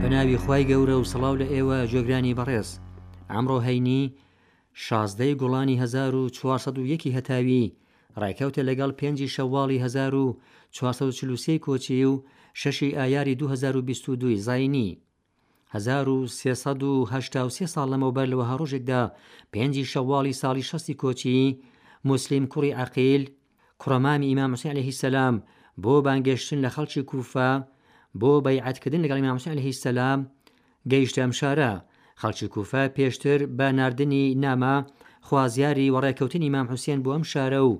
بەناوی خی گەورە و سڵاو لە ئێوە جێگرانی بەڕێز ئەمڕۆ هەینی شازدەی گوڵانی 1940 هەتاوی ڕێکەوتە لەگەڵ پێنجی شەواڵی 1940 کۆچی و شەشی ئایاری 2022 زینی 1383 ساڵ لەمەوبەر لەوە هەڕۆژێکدا پێنجی شەواڵی ساڵی شەستی کۆچی مسلیم کوڕی عقیل کوڕە مامی ئیمام حوسەین عەلەیه سەلام بۆ بانگێشتن لە خەڵکی کوفە بۆ بەیعەت کردن لەگەڵ ئیمام حوسەین عەلەیه سەلام گەیشتە ئەم شارە خەڵکی کوفە پێشتر بە ناردنی نامە خوازیاری وەڕێکەوتنی ئیمام حوسێن بۆ ئەم شارە و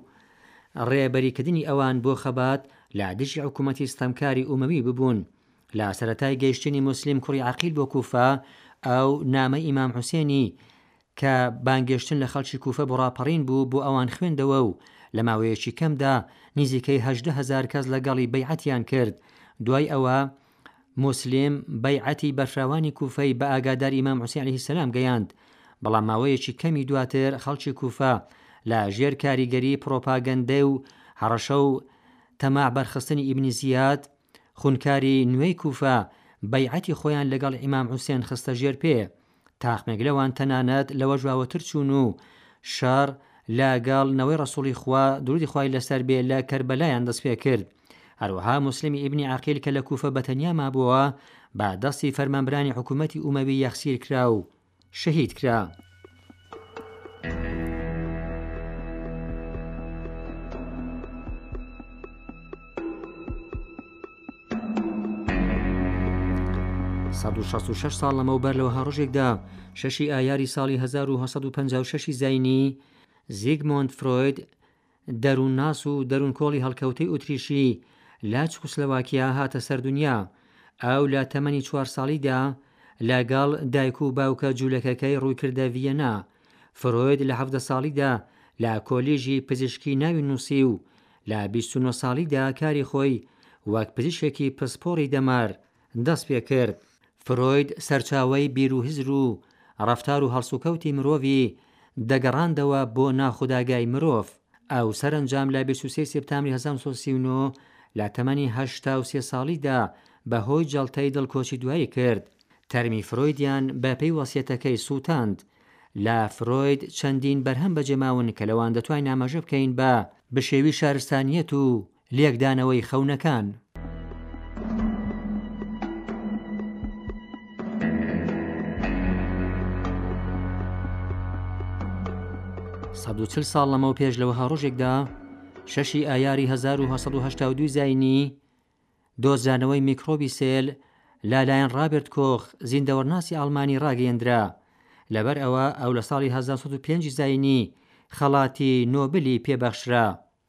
ڕێبەریکردنی ئەوان بۆ خەبات لە دژی حکوومەتی ستەمکاری ئومەوی ببوون لە سەتای گەیشتنی مسلیم کوڕی عقیل بۆ کوفە ئەو نامە ئیمام حوسێنی کە بانگێشتن لە خەڵکی کوفە بۆ ڕاپەڕین بوو بۆ ئەوان خوێندەوە و لە ماوەیەکی کەمدا نیزیکەی هەژدە هەزار کەس لە گەڵی بەیعەتیان کرد دوای ئەوە موسلیم بەیعەتی بەرفراوانی کوفەی بە ئاگادار ئیمام حوسین علیە سلام گەیاند بەڵام ماوەیەکی کەمی دواتر خەڵکی کوفە لە ژێر کاریگەری پڕۆپاگەندەی و هەڕەشە و تەماع بەرخستنی ئیبنی زیاد خونکاری نوێی کوفە بەیعەتی خۆیان لەگەڵ ئیمام حوسێن خستە ژێر پێ، تاقمێک لەوان تەنانەت لەوەش باوەتر چوون و شەڕ لە گەڵ نەوەی ڕەسوڵی خوا دروودی خوای لەسەر بێ لە کەربەلایان دەست پێ کرد. هەروەها موسلمی ئیبنی عەقیل کە لە کوفە بەتەنیا مابۆوە بە دەستی فەرمانبرانی حکوومەتی ئومەوی یەخسیر کرا و شەهید کرا. ساڵ لەمەوبەر لەوە هەڕۆژێکدا شەشی ئایاری ساڵی 1956 زینی زیگمۆند فرۆید، دەروونناس و دەروونکۆڵی هەڵکەوتەی ئوتریشی لە چکوسلەواکیا هاتە سەر دونیا. ئەو لە تەمەنی چوار ساڵیدا لەگەڵ دایک و باوکە جوولەکەکەی ڕوویکردە ڤییەنا. فرۆید لە حەڤدە ساڵیدا لە کۆلیژی پزیشکی ناوی نووسی و لە بیست و نۆ ساڵیدا کاری خۆی وەک پزیشکێکی پسپۆڕی دەمار دەست پێ کرد. فرۆید سەرچاوەی بیر و هزر و ڕەفتار و هەڵسوکەوتی مرۆڤی دەگەڕاندەوە بۆ ناخوداگای مرۆڤ. ئەو سەرەنجام لە بیست و سێ سێپتامبری هەزار و نۆ سەد و سی و نۆ لە تەمەنی هەشتا و سێ ساڵیدا بە هۆی جەڵتەی دڵ کۆچی دوایی کرد. تەرمی فرۆیدیان بە پێی وەسیەتەکەی سووتاند. لە فرۆید چەندین بەرهەم بەجێماون کە لەوان دەتوانین ئاماژە بکەین بە، بشێوی شارستانییەت و لێکدانەوەی خەونەکان. سەد و چل ساڵ لەمەو پێش لە وەها ڕۆژێکدا، شەشی ئایاری هەزار و هەشت سەد و هەشتا و دوو زاینی، دۆزرانەوەی میکڕۆبی سێل لەلایەن ڕابێرت کۆخ، زیندەوەرناسی ئاڵمانی ڕاگەیەندرا. لەبەر ئەوە ئەو لە ساڵی هەزار و سەد و پێنج زاینی خەڵاتی نۆبلی پێ بەخشرا.